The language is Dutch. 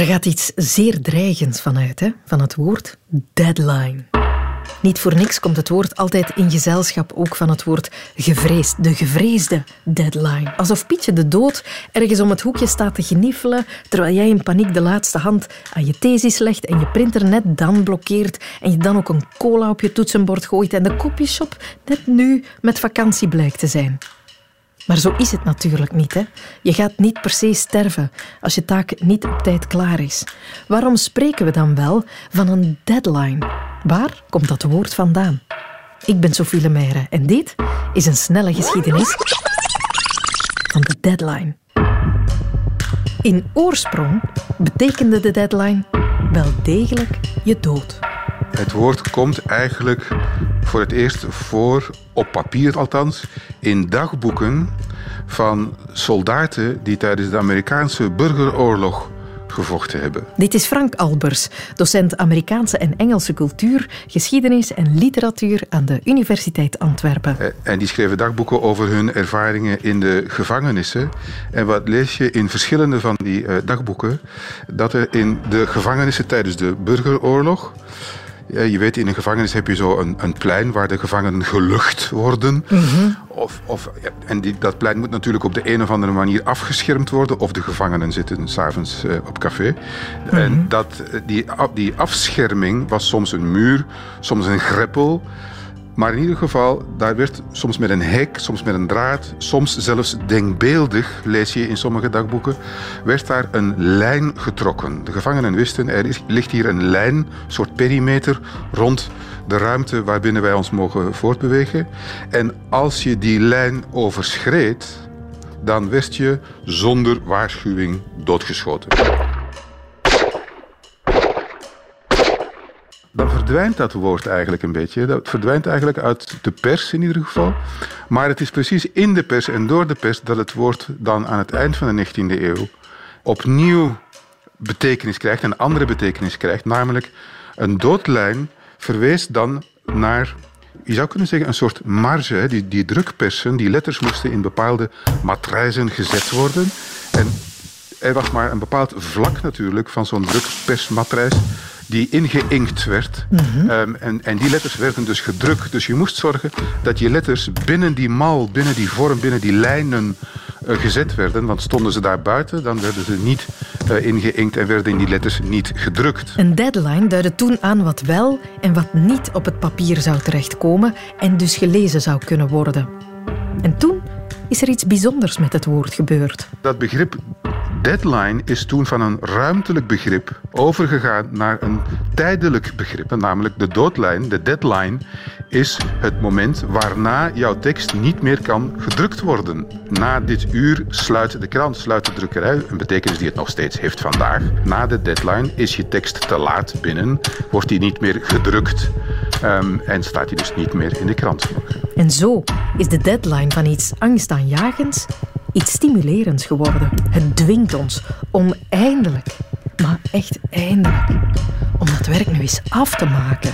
Er gaat iets zeer dreigends vanuit, hè? van het woord deadline. Niet voor niks komt het woord altijd in gezelschap ook van het woord gevreesd. De gevreesde deadline. Alsof Pietje de dood ergens om het hoekje staat te gniffelen, terwijl jij in paniek de laatste hand aan je thesis legt en je printer net dan blokkeert en je dan ook een cola op je toetsenbord gooit en de kopjeshop net nu met vakantie blijkt te zijn. Maar zo is het natuurlijk niet. Hè? Je gaat niet per se sterven als je taak niet op tijd klaar is. Waarom spreken we dan wel van een deadline? Waar komt dat woord vandaan? Ik ben Sophie Lemaire en dit is een snelle geschiedenis van de deadline. In oorsprong betekende de deadline wel degelijk je dood. Het woord komt eigenlijk voor het eerst voor, op papier althans, in dagboeken van soldaten die tijdens de Amerikaanse burgeroorlog gevochten hebben. Dit is Frank Albers, docent Amerikaanse en Engelse cultuur, geschiedenis en literatuur aan de Universiteit Antwerpen. Eh, en die schreven dagboeken over hun ervaringen in de gevangenissen. En wat lees je in verschillende van die eh, dagboeken? Dat er in de gevangenissen tijdens de burgeroorlog je weet, in een gevangenis heb je zo een, een plein waar de gevangenen gelucht worden. Mhm. of, of, en die, dat plein moet natuurlijk op de een of andere manier afgeschermd worden. Of de gevangenen zitten s'avonds uh, op café. En mhm. dat, die, die afscherming was soms een muur, soms een greppel. Maar in ieder geval, daar werd soms met een hek, soms met een draad, soms zelfs denkbeeldig, lees je in sommige dagboeken, werd daar een lijn getrokken. De gevangenen wisten, er ligt hier een lijn, een soort perimeter, rond de ruimte waarbinnen wij ons mogen voortbewegen. En als je die lijn overschreed, dan werd je zonder waarschuwing doodgeschoten. Verdwijnt dat woord eigenlijk een beetje. Dat verdwijnt eigenlijk uit de pers in ieder geval. Maar het is precies in de pers en door de pers dat het woord dan aan het eind van de 19e eeuw opnieuw betekenis krijgt, een andere betekenis krijgt. Namelijk een doodlijn verwees dan naar je zou kunnen zeggen, een soort marge. Die, die drukpersen, die letters moesten in bepaalde matrijzen gezet worden. En er was maar een bepaald vlak natuurlijk van zo'n drukpersmatrijs die ingeïnkt werd. Mhm. Ehm, en, en die letters werden dus gedrukt. Dus je moest zorgen dat je letters binnen die mal, binnen die vorm, binnen die lijnen uh, gezet werden. Want stonden ze daar buiten, dan werden ze niet uh, ingeïnkt en werden die letters niet gedrukt. Een deadline duidde toen aan wat wel en wat niet op het papier zou terechtkomen en dus gelezen zou kunnen worden. En toen is er iets bijzonders met het woord gebeurd. Dat begrip deadline is toen van een ruimtelijk begrip overgegaan naar een tijdelijk begrip. Namelijk de doodlijn, de deadline, is het moment waarna jouw tekst niet meer kan gedrukt worden. Na dit uur sluit de krant, sluit de drukkerij, een betekenis die het nog steeds heeft vandaag. Na de deadline is je tekst te laat binnen, wordt die niet meer gedrukt ehm, en staat die dus niet meer in de krant. En zo is de deadline van iets angstaanjagends iets stimulerends geworden. Het dwingt ons om eindelijk, maar echt eindelijk, om dat werk nu eens af te maken.